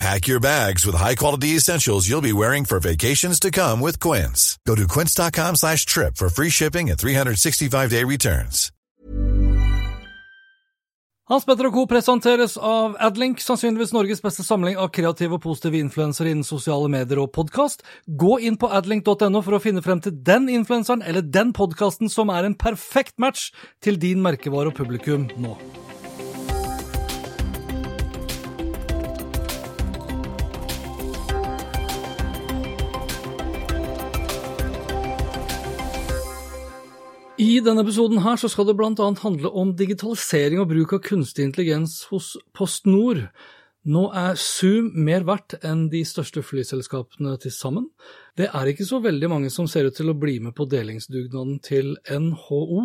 Pack your bags with high-quality essentials you'll be wearing for vacations to come with Quince. Go to quince.com slash trip for free shipping and 365-day returns. Hans Petter og Co. presenteres av Adlink, sannsynligvis Norges beste samling av kreative og positive influensere innen sosiale medier og podkast. Gå inn på adlink.no for å finne frem til den influenseren eller den podkasten som er en perfekt match til din merkevare og publikum nå. I denne episoden her så skal det blant annet handle om digitalisering og bruk av kunstig intelligens hos PostNord. Nå er Zoom mer verdt enn de største flyselskapene til sammen. Det er ikke så veldig mange som ser ut til å bli med på delingsdugnaden til NHO.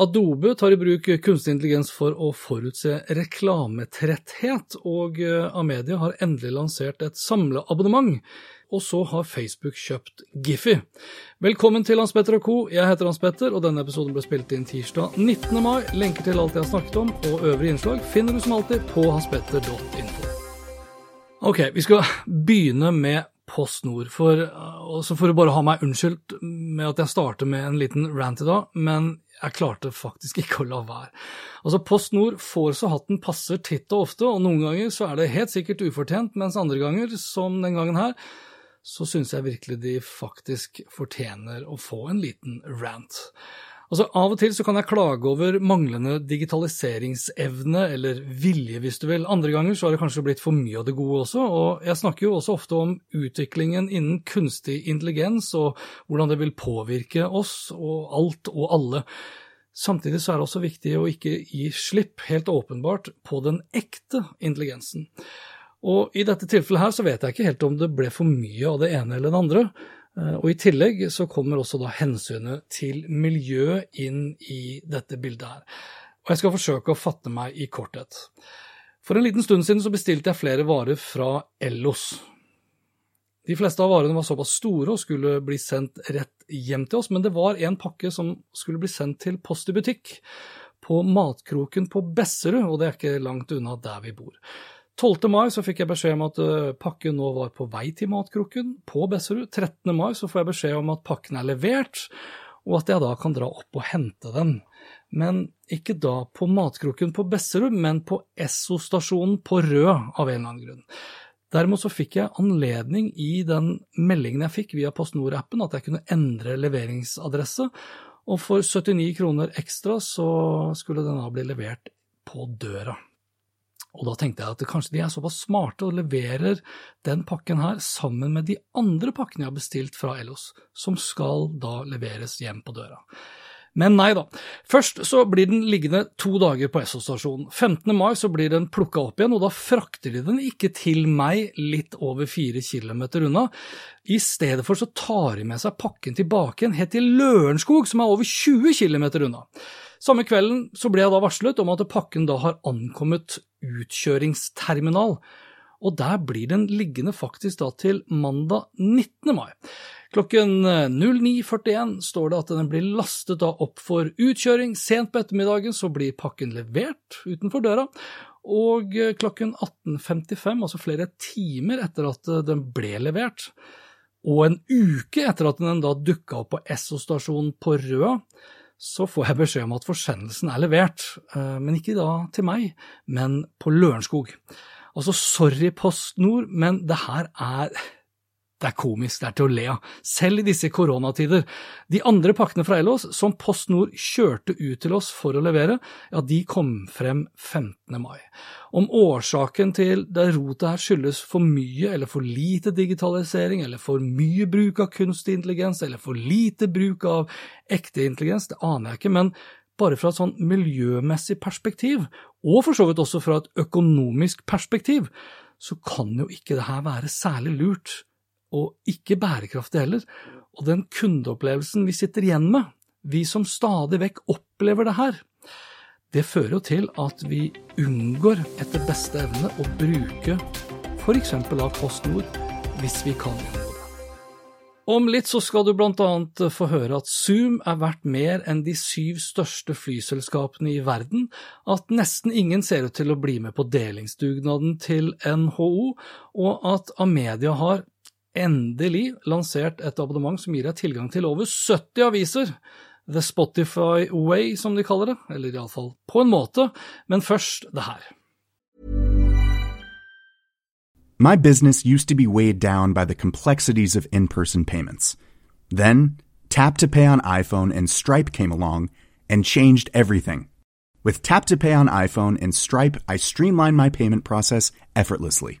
Adobe tar i bruk kunstig intelligens for å forutse reklametretthet, og Amedia har endelig lansert et samleabonnement og så har Facebook kjøpt Giphy. Velkommen til Hans Petter og co. Jeg heter Hans Petter, og denne episoden ble spilt inn tirsdag 19. mai. Lenker til alt jeg har snakket om, og øvrige innslag finner du som alltid på hanspetter.info. Ok, vi skal begynne med PostNord, for, så får du bare ha meg unnskyldt med at jeg starter med en liten rant i dag, men jeg klarte faktisk ikke å la være. Altså, Post Nord får så hatten passer titt og ofte, og noen ganger så er det helt sikkert ufortjent, mens andre ganger, som den gangen her, så syns jeg virkelig de faktisk fortjener å få en liten rant. Altså, Av og til så kan jeg klage over manglende digitaliseringsevne, eller vilje hvis du vil. Andre ganger så har det kanskje blitt for mye av det gode også, og jeg snakker jo også ofte om utviklingen innen kunstig intelligens, og hvordan det vil påvirke oss og alt og alle. Samtidig så er det også viktig å ikke gi slipp, helt åpenbart, på den ekte intelligensen. Og i dette tilfellet her så vet jeg ikke helt om det ble for mye av det ene eller det andre. Og i tillegg så kommer også da hensynet til miljø inn i dette bildet her. Og jeg skal forsøke å fatte meg i korthet. For en liten stund siden så bestilte jeg flere varer fra Ellos. De fleste av varene var såpass store og skulle bli sendt rett hjem til oss, men det var en pakke som skulle bli sendt til Post i butikk, på Matkroken på Besserud, og det er ikke langt unna der vi bor. 12. mai så fikk jeg beskjed om at pakken nå var på vei til Matkroken på Besserud. 13. mai så får jeg beskjed om at pakken er levert, og at jeg da kan dra opp og hente den. Men ikke da på Matkroken på Besserud, men på Esso-stasjonen på Rød, av en eller annen grunn. Derimot så fikk jeg anledning i den meldingen jeg fikk via PostNord-appen, at jeg kunne endre leveringsadresse, og for 79 kroner ekstra så skulle den da bli levert på døra. Og da tenkte jeg at kanskje de er såpass smarte og leverer den pakken her sammen med de andre pakkene jeg har bestilt fra Ellos, som skal da leveres hjem på døra. Men nei da. Først så blir den liggende to dager på Esso-stasjonen. 15. mai så blir den plukka opp igjen, og da frakter de den ikke til meg litt over fire kilometer unna. I stedet for så tar de med seg pakken tilbake igjen helt til Lørenskog, som er over 20 kilometer unna. Samme kvelden så ble jeg da varslet om at pakken da har ankommet utkjøringsterminal, og der blir den liggende faktisk da til mandag 19. mai. Klokken 09.41 står det at den blir lastet da opp for utkjøring. Sent på ettermiddagen så blir pakken levert utenfor døra, og klokken 18.55, altså flere timer etter at den ble levert, og en uke etter at den da dukka opp på Esso-stasjonen på Røa, så får jeg beskjed om at forsendelsen er levert, men ikke da til meg, men på Lørenskog. Altså, sorry PostNord, men det her er det er komisk, det er til å le av, selv i disse koronatider. De andre pakkene fra Ellos, som PostNord kjørte ut til oss for å levere, ja, de kom frem 15. mai. Om årsaken til det rotet her skyldes for mye eller for lite digitalisering, eller for mye bruk av kunstig intelligens, eller for lite bruk av ekte intelligens, det aner jeg ikke, men bare fra et sånn miljømessig perspektiv, og for så vidt også fra et økonomisk perspektiv, så kan jo ikke det her være særlig lurt og ikke bærekraftig heller. Og den kundeopplevelsen vi sitter igjen med vi som stadig vekk opplever det her, det fører jo til at vi unngår etter beste evne å bruke f.eks. av PostNord hvis vi kan. Om litt så skal du annet få høre at Zoom er verdt mer enn de syv største flyselskapene i verden, at nesten ingen ser ut til å bli med på delingsdugnaden til NHO, og at Amedia har endelig lansert et abonnement som gir deg tilgang til over 70 aviser. The Spotify Way, som de kaller det, eller iallfall på en måte, men først det her. My business used to be weighed down by the complexities of in person payments. Then, Tap to Pay on iPhone and Stripe came along and changed everything. With Tap to Pay on iPhone and Stripe, I streamlined my payment process effortlessly.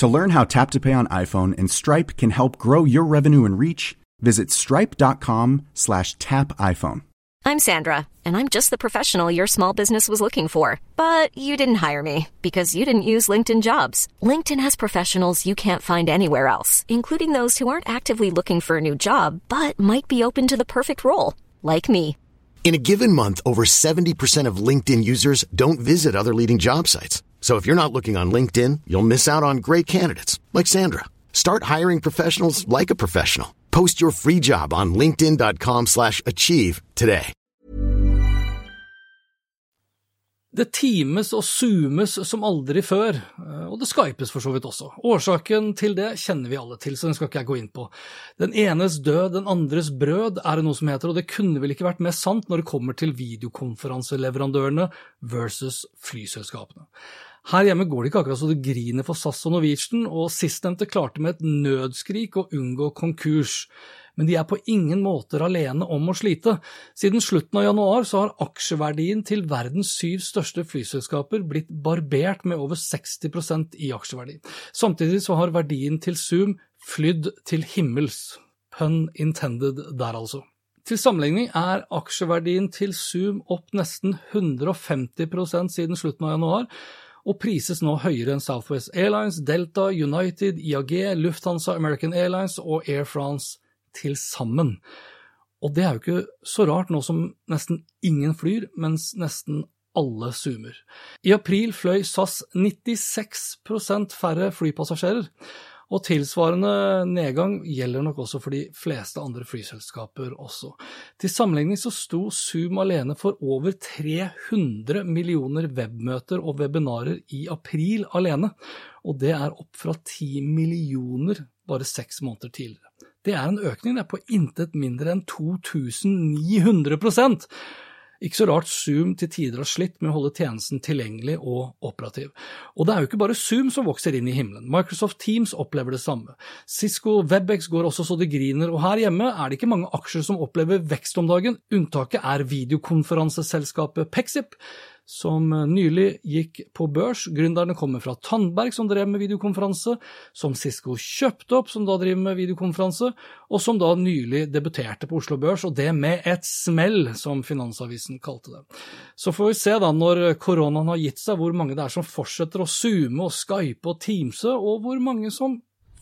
To learn how Tap to Pay on iPhone and Stripe can help grow your revenue and reach, visit stripe.com slash tap iPhone. I'm Sandra, and I'm just the professional your small business was looking for. But you didn't hire me because you didn't use LinkedIn jobs. LinkedIn has professionals you can't find anywhere else, including those who aren't actively looking for a new job but might be open to the perfect role, like me. In a given month, over 70% of LinkedIn users don't visit other leading job sites. So if you're not looking on LinkedIn, you'll miss out on great candidates like Sandra. Start hiring professionals like a professional. Post your free job on linkedin.com/achieve today. Det teames og zoomes som aldri før, og det skypes for så vidt også. Årsaken til det kjenner vi alle til, så den skal ikke jeg gå inn på. Den enes død, den andres brød, er det noe som heter, og det kunne vel ikke vært mer sant når det kommer til videokonferanseleverandørene versus flyselskapene. Her hjemme går det ikke akkurat så det griner for SAS og Norwegian, og sistnevnte klarte med et nødskrik å unngå konkurs men de er på ingen måter alene om å slite. Siden slutten av januar så har aksjeverdien til verdens syv største flyselskaper blitt barbert med over 60% i aksjeverdi. Samtidig så har verdien til Zoom flydd til himmels. Pun intended der, altså. Til sammenligning er aksjeverdien til Zoom opp nesten 150% siden slutten av januar, og prises nå høyere enn Southwest Airlines, Delta, United, IAG, Lufthansa, American Airlines og Air France til sammen. Og det er jo ikke så rart nå som nesten ingen flyr, mens nesten alle zoomer. I april fløy SAS 96% færre flypassasjerer, og tilsvarende nedgang gjelder nok også for de fleste andre flyselskaper også. Til sammenligning så sto Zoom alene for over 300 millioner webmøter og webinarer i april alene, og det er opp fra 10 millioner bare seks måneder tidligere. Det er en økning på intet mindre enn 2900 ikke så rart Zoom til tider har slitt med å holde tjenesten tilgjengelig og operativ. Og det er jo ikke bare Zoom som vokser inn i himmelen, Microsoft Teams opplever det samme. Cisco Webex går også så det griner, og her hjemme er det ikke mange aksjer som opplever vekst om dagen, unntaket er videokonferanseselskapet Pexip, som nylig gikk på børs. Gründerne kommer fra Tandberg, som drev med videokonferanse, som Cisco kjøpte opp, som da driver med videokonferanse, og som da nylig debuterte på Oslo Børs, og det med et smell, som Finansavisen kalte det. Så får vi se da, når koronaen har gitt seg, hvor mange det er som fortsetter å zoome og skype og teamse, og hvor mange som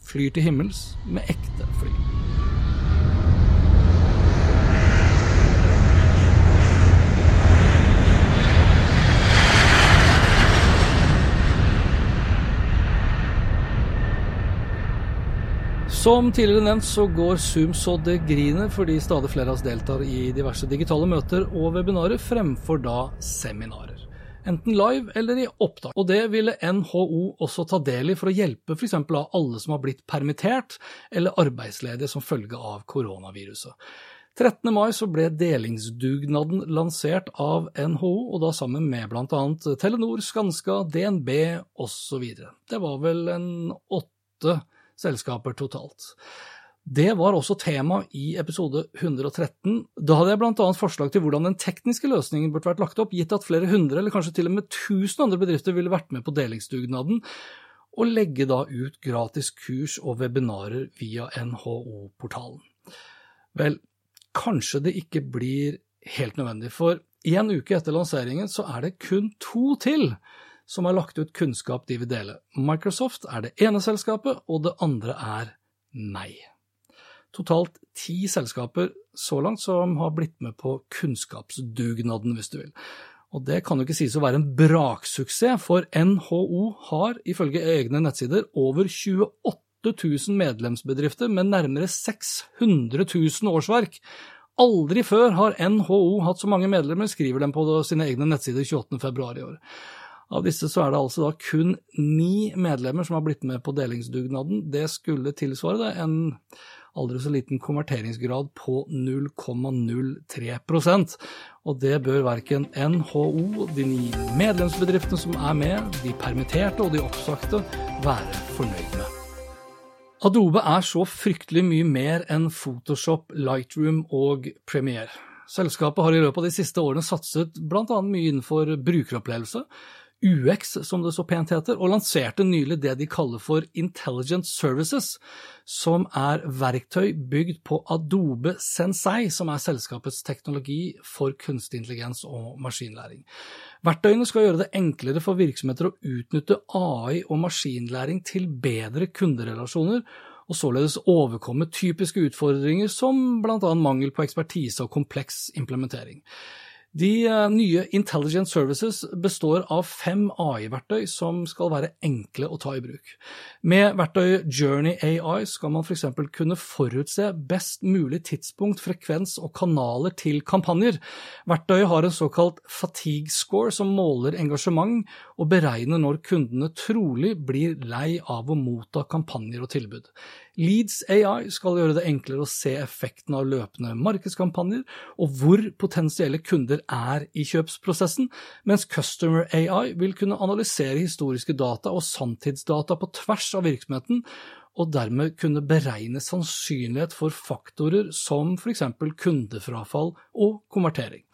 flyr til himmels med ekte fly. Som tidligere nevnt så går Zoom så det griner fordi stadig flere av oss deltar i diverse digitale møter og webinarer fremfor da seminarer. Enten live eller i opptak. Og det ville NHO også ta del i for å hjelpe f.eks. av alle som har blitt permittert eller arbeidsledige som følge av koronaviruset. 13. mai så ble delingsdugnaden lansert av NHO, og da sammen med bl.a. Telenor, Skanska, DNB osv. Det var vel en åtte selskaper totalt. Det var også tema i episode 113. Da hadde jeg annet forslag til hvordan den tekniske løsningen burde vært lagt opp, gitt at flere hundre eller kanskje til og med tusen andre bedrifter ville vært med på delingsdugnaden, og legge da ut gratis kurs og webinarer via NHO-portalen. Vel, kanskje det ikke blir helt nødvendig, for en uke etter lanseringen så er det kun to til som har lagt ut kunnskap de vil dele. Microsoft er det ene selskapet, og det andre er meg. Totalt ti selskaper så langt som har blitt med på kunnskapsdugnaden, hvis du vil. Og det kan jo ikke sies å være en braksuksess, for NHO har ifølge egne nettsider over 28 000 medlemsbedrifter med nærmere 600 000 årsverk. Aldri før har NHO hatt så mange medlemmer, skriver de på sine egne nettsider 28.2 i år. Av disse så er det altså da kun ni medlemmer som har blitt med på delingsdugnaden. Det skulle tilsvare det en aldri så liten konverteringsgrad på 0,03% Og det bør verken NHO, de ni medlemsbedriftene som er med, de permitterte og de oppsagte være fornøyd med. Adobe er så fryktelig mye mer enn Photoshop, Lightroom og Premiere. Selskapet har i løpet av de siste årene satset bl.a. mye innenfor brukeropplevelse, UX, som det så pent heter, og lanserte nylig det de kaller for Intelligent Services, som er verktøy bygd på Adobe Sensei, som er selskapets teknologi for kunstig intelligens og maskinlæring. Verktøyene skal gjøre det enklere for virksomheter å utnytte AI og maskinlæring til bedre kunderelasjoner, og således overkomme typiske utfordringer som bl.a. mangel på ekspertise og kompleks implementering. De eh, nye Intelligent Services består av fem AI-verktøy som skal være enkle å ta i bruk. Med verktøyet Journey AI skal man f.eks. kunne forutse best mulig tidspunkt, frekvens og kanaler til kampanjer. Verktøyet har en såkalt fatigue score som måler engasjement og beregner når kundene trolig blir lei av å motta kampanjer og tilbud. Leads AI skal gjøre det enklere å se effekten av løpende markedskampanjer, og hvor potensielle kunder er i kjøpsprosessen, mens Customer AI vil kunne analysere historiske data og sanntidsdata på tvers av virksomheten, og dermed kunne beregne sannsynlighet for faktorer som f.eks. kundefrafall og konvertering.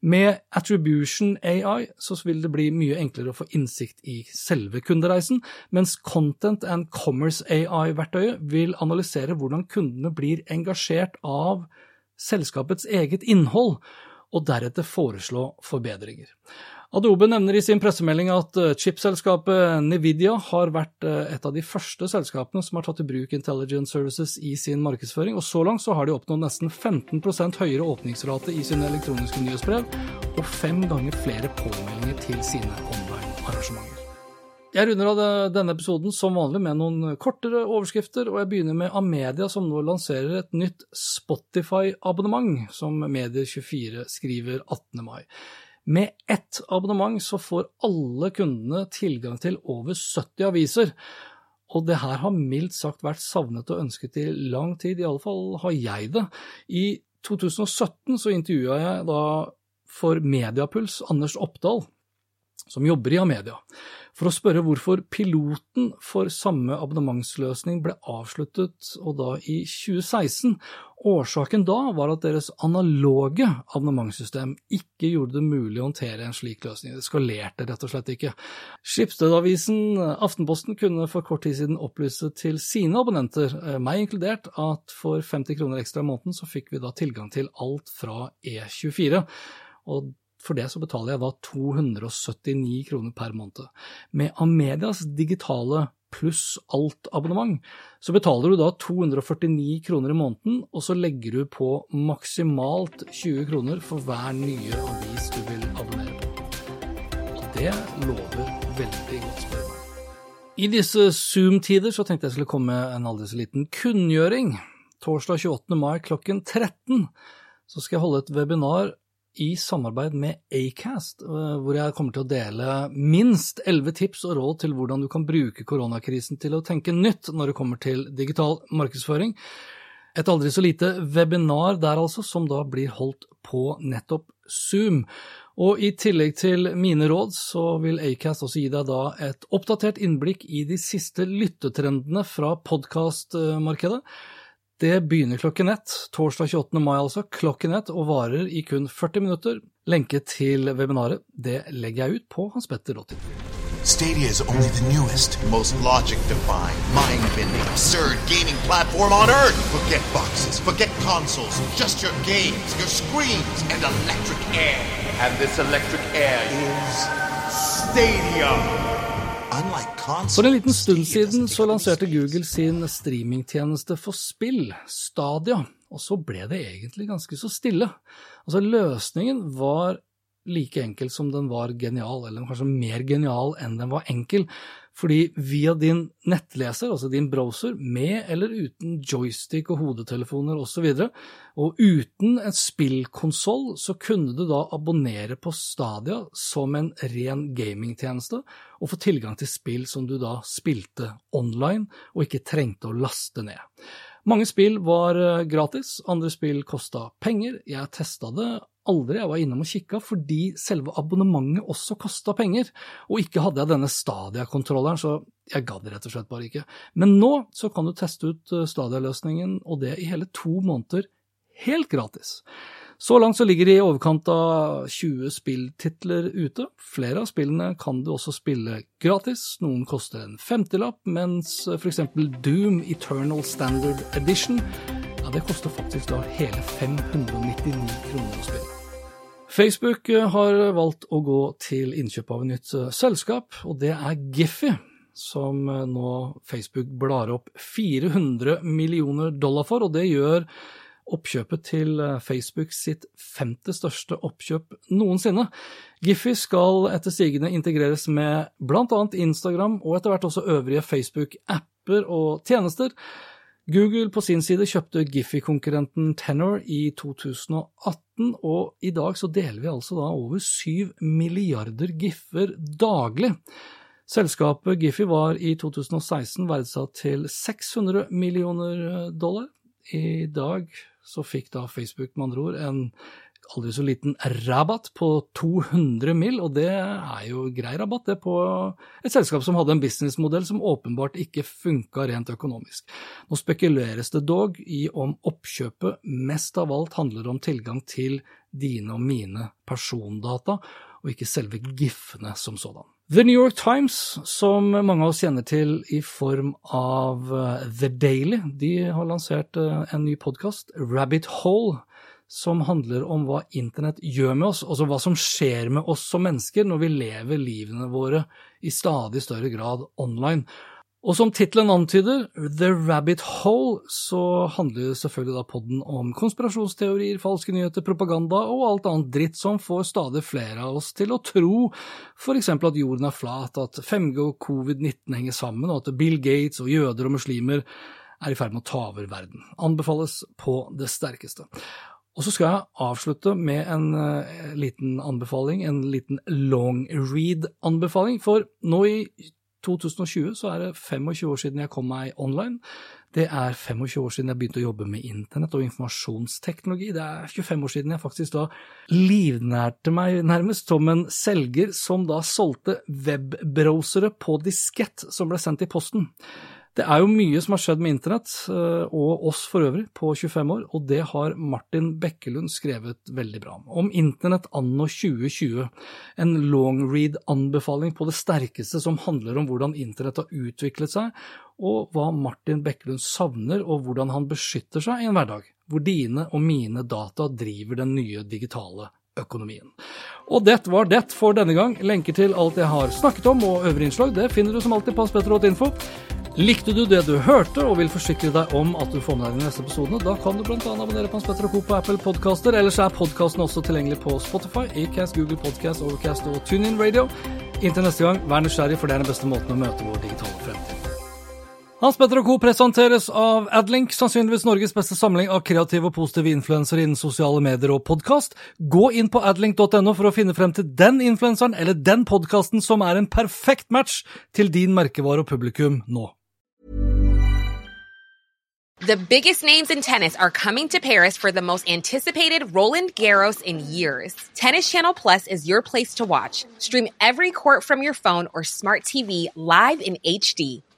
Med Attribution AI så vil det bli mye enklere å få innsikt i selve kundereisen, mens Content and Commerce AI-verktøyet vil analysere hvordan kundene blir engasjert av selskapets eget innhold, og deretter foreslå forbedringer. Adobe nevner i sin pressemelding at eh, chipselskapet Nvidia har vært eh, et av de første selskapene som har tatt i bruk Intelligent Services i sin markedsføring, og så langt så har de oppnådd nesten 15% høyere åpningsrate i sine elektroniske nyhetsbrev, og fem ganger flere påmeldinger til sine online-arrangementer. Jeg runder av denne episoden som vanlig med noen kortere overskrifter, og jeg begynner med Amedia, som nå lanserer et nytt Spotify-abonnement, som Medier24 skriver 18. mai. Med ett abonnement så får alle kundene tilgang til over 70 aviser. Og det her har mildt sagt vært savnet og ønsket i lang tid, i alle fall har jeg det. I 2017 så intervjua jeg da for Mediapuls Anders Oppdal, som jobber i Amedia, for å spørre hvorfor piloten for samme abonnementsløsning ble avsluttet, og da i 2016. Årsaken da var at deres analoge abonnementssystem ikke gjorde det mulig å håndtere en slik løsning. Det skalerte rett og slett ikke. Skipsstedavisen Aftenposten kunne for kort tid siden opplyse til sine abonnenter, eh, meg inkludert, at for 50 kroner ekstra i måneden så fikk vi da tilgang til alt fra E24. Og for det så betaler jeg da 279 kroner per måned. Med Amedias digitale pluss alt-abonnement, så betaler du da 249 kroner i måneden, og så legger du på maksimalt 20 kroner for hver nye avis du vil abonnere på. Og det lover veldig godt, spør. I disse Zoom-tider så tenkte jeg skulle komme med en aldri så liten kunngjøring. Torsdag 28. mai klokken 13 så skal jeg holde et webinar i samarbeid med Acast, eh, hvor jeg kommer til å dele minst elleve tips og råd til hvordan du kan bruke koronakrisen til å tenke nytt når det kommer til digital markedsføring. Et aldri så lite webinar der altså, som da blir holdt på nettopp Zoom. Og i tillegg til mine råd, så vil Acast også gi deg da et oppdatert innblikk i de siste lyttetrendene fra podkastmarkedet. Det begynner klokken ett, torsdag 28. mai altså, klokken ett, og varer i kun 40 minutter. Lenke til webinaret det legger jeg ut på hanspetter.info. Stadia is only the newest, most logic-defying, mind-bending, absurd gaming platform on Earth. Forget boxes, forget consoles, just your games, your screens, and electric air. And this electric air is Stadia. For en liten stund siden så lanserte Google sin streamingtjeneste for spill, Stadia, og så ble det egentlig ganske så stille. Altså Løsningen var like enkel som den var genial, eller kanskje mer genial enn den var enkel. Fordi via din nettleser, altså din browser, med eller uten joystick og hodetelefoner osv., og, og uten en spillkonsoll, så kunne du da abonnere på Stadia som en ren gamingtjeneste, og få tilgang til spill som du da spilte online, og ikke trengte å laste ned. Mange spill var eh, gratis, andre spill kosta penger. Jeg testa det aldri, jeg var innom og kikka fordi selve abonnementet også kosta penger. Og ikke hadde jeg denne Stadia-kontrolleren, så jeg gadd rett og slett bare ikke. Men nå så kan du teste ut eh, Stadia-løsningen, og det i hele to måneder helt gratis. Så langt så ligger det i overkant av 20 spilltitler ute. Flere av spillene kan du også spille gratis. Noen koster en femtilapp, mens f.eks. Doom Eternal Standard Edition ja, det koster faktisk da hele 599 kroner å spille. Facebook eh, har valgt å gå til innkjøp av et nytt eh, selskap, og det er Giphy. Som eh, nå Facebook blar opp 400 millioner dollar for, og det gjør oppkjøpet til Facebook sitt femte største oppkjøp noensinne. Giphy skal etter sigende integreres med annet Instagram og etter hvert også øvrige Facebook-apper og tjenester. Google på sin side kjøpte Giphy-konkurrenten Tenor i 2018, og i dag så deler vi altså da over 7 milliarder giffer daglig. Selskapet Giphy var i 2016 verdsatt til 600 millioner dollar. I dag så fikk da Facebook med andre ord en aldri så liten rabatt på 200 mill., og det er jo grei rabatt det på et selskap som hadde en businessmodell som åpenbart ikke funka rent økonomisk. Nå spekuleres det dog i om oppkjøpet mest av alt handler om tilgang til dine og mine persondata, og ikke selve giffene som sådan. The New York Times, som mange av oss kjenner til i form av eh, The Daily, de har lansert eh, en ny podkast, Rabbit Hole, som handler om hva internett gjør med oss, altså hva som skjer med oss som mennesker når vi lever livene våre i stadig større grad online. Og som tittelen antyder, The Rabbit Hole, så handler selvfølgelig da podden om konspirasjonsteorier, falske nyheter, propaganda og alt annet dritt som får stadig flere av oss til å tro for eksempel at jorden er flat, at 5G og covid-19 henger sammen, og at Bill Gates og jøder og muslimer er i ferd med å ta over verden. Anbefales på det sterkeste. Og så skal jeg avslutte med en uh, liten anbefaling, en liten long read-anbefaling. For nå i 2020 så er det 25 år siden jeg kom meg online. Det er 25 år siden jeg begynte å jobbe med internett og informasjonsteknologi. Det er 25 år siden jeg faktisk da livnærte meg nærmest som en selger som da solgte webbrowsere på diskett som ble sendt i posten. Det er jo mye som har skjedd med internett, eh, og oss for øvrig, på 25 år, og det har Martin Bekkelund skrevet veldig bra om. Om internett anno 2020. En long read-anbefaling på det sterkeste som handler om hvordan internett har utviklet seg, og hva Martin Bekkelund savner, og hvordan han beskytter seg i en hverdag hvor dine og mine data driver den nye digitale økonomien. Og det var det for denne gang. Lenker til alt jeg har snakket om og øvrige innslag det finner du som alltid på aspetter.info. Likte du det du hørte og vil forsikre deg om at du får med deg de neste episodene, da kan du bl.a. abonnere på Hans Petter og Co. på Apple Podcaster. Ellers er podkasten også tilgjengelig på Spotify, Acast, Google Podcast, Overcast og TuneIn Radio. Inntil neste gang, vær nysgjerrig, for det er den beste måten å møte vår digitale fremtid. Hans Petter og Co. presenteres av Adlink, sannsynligvis Norges beste samling av kreative og positive influensere innen sosiale medier og podkast. Gå inn på adlink.no for å finne frem til den influenseren eller den podkasten som er en perfekt match til din merkevare og publikum nå. The biggest names in tennis are coming to Paris for the most anticipated Roland Garros in years. Tennis Channel Plus is your place to watch. Stream every court from your phone or smart TV live in HD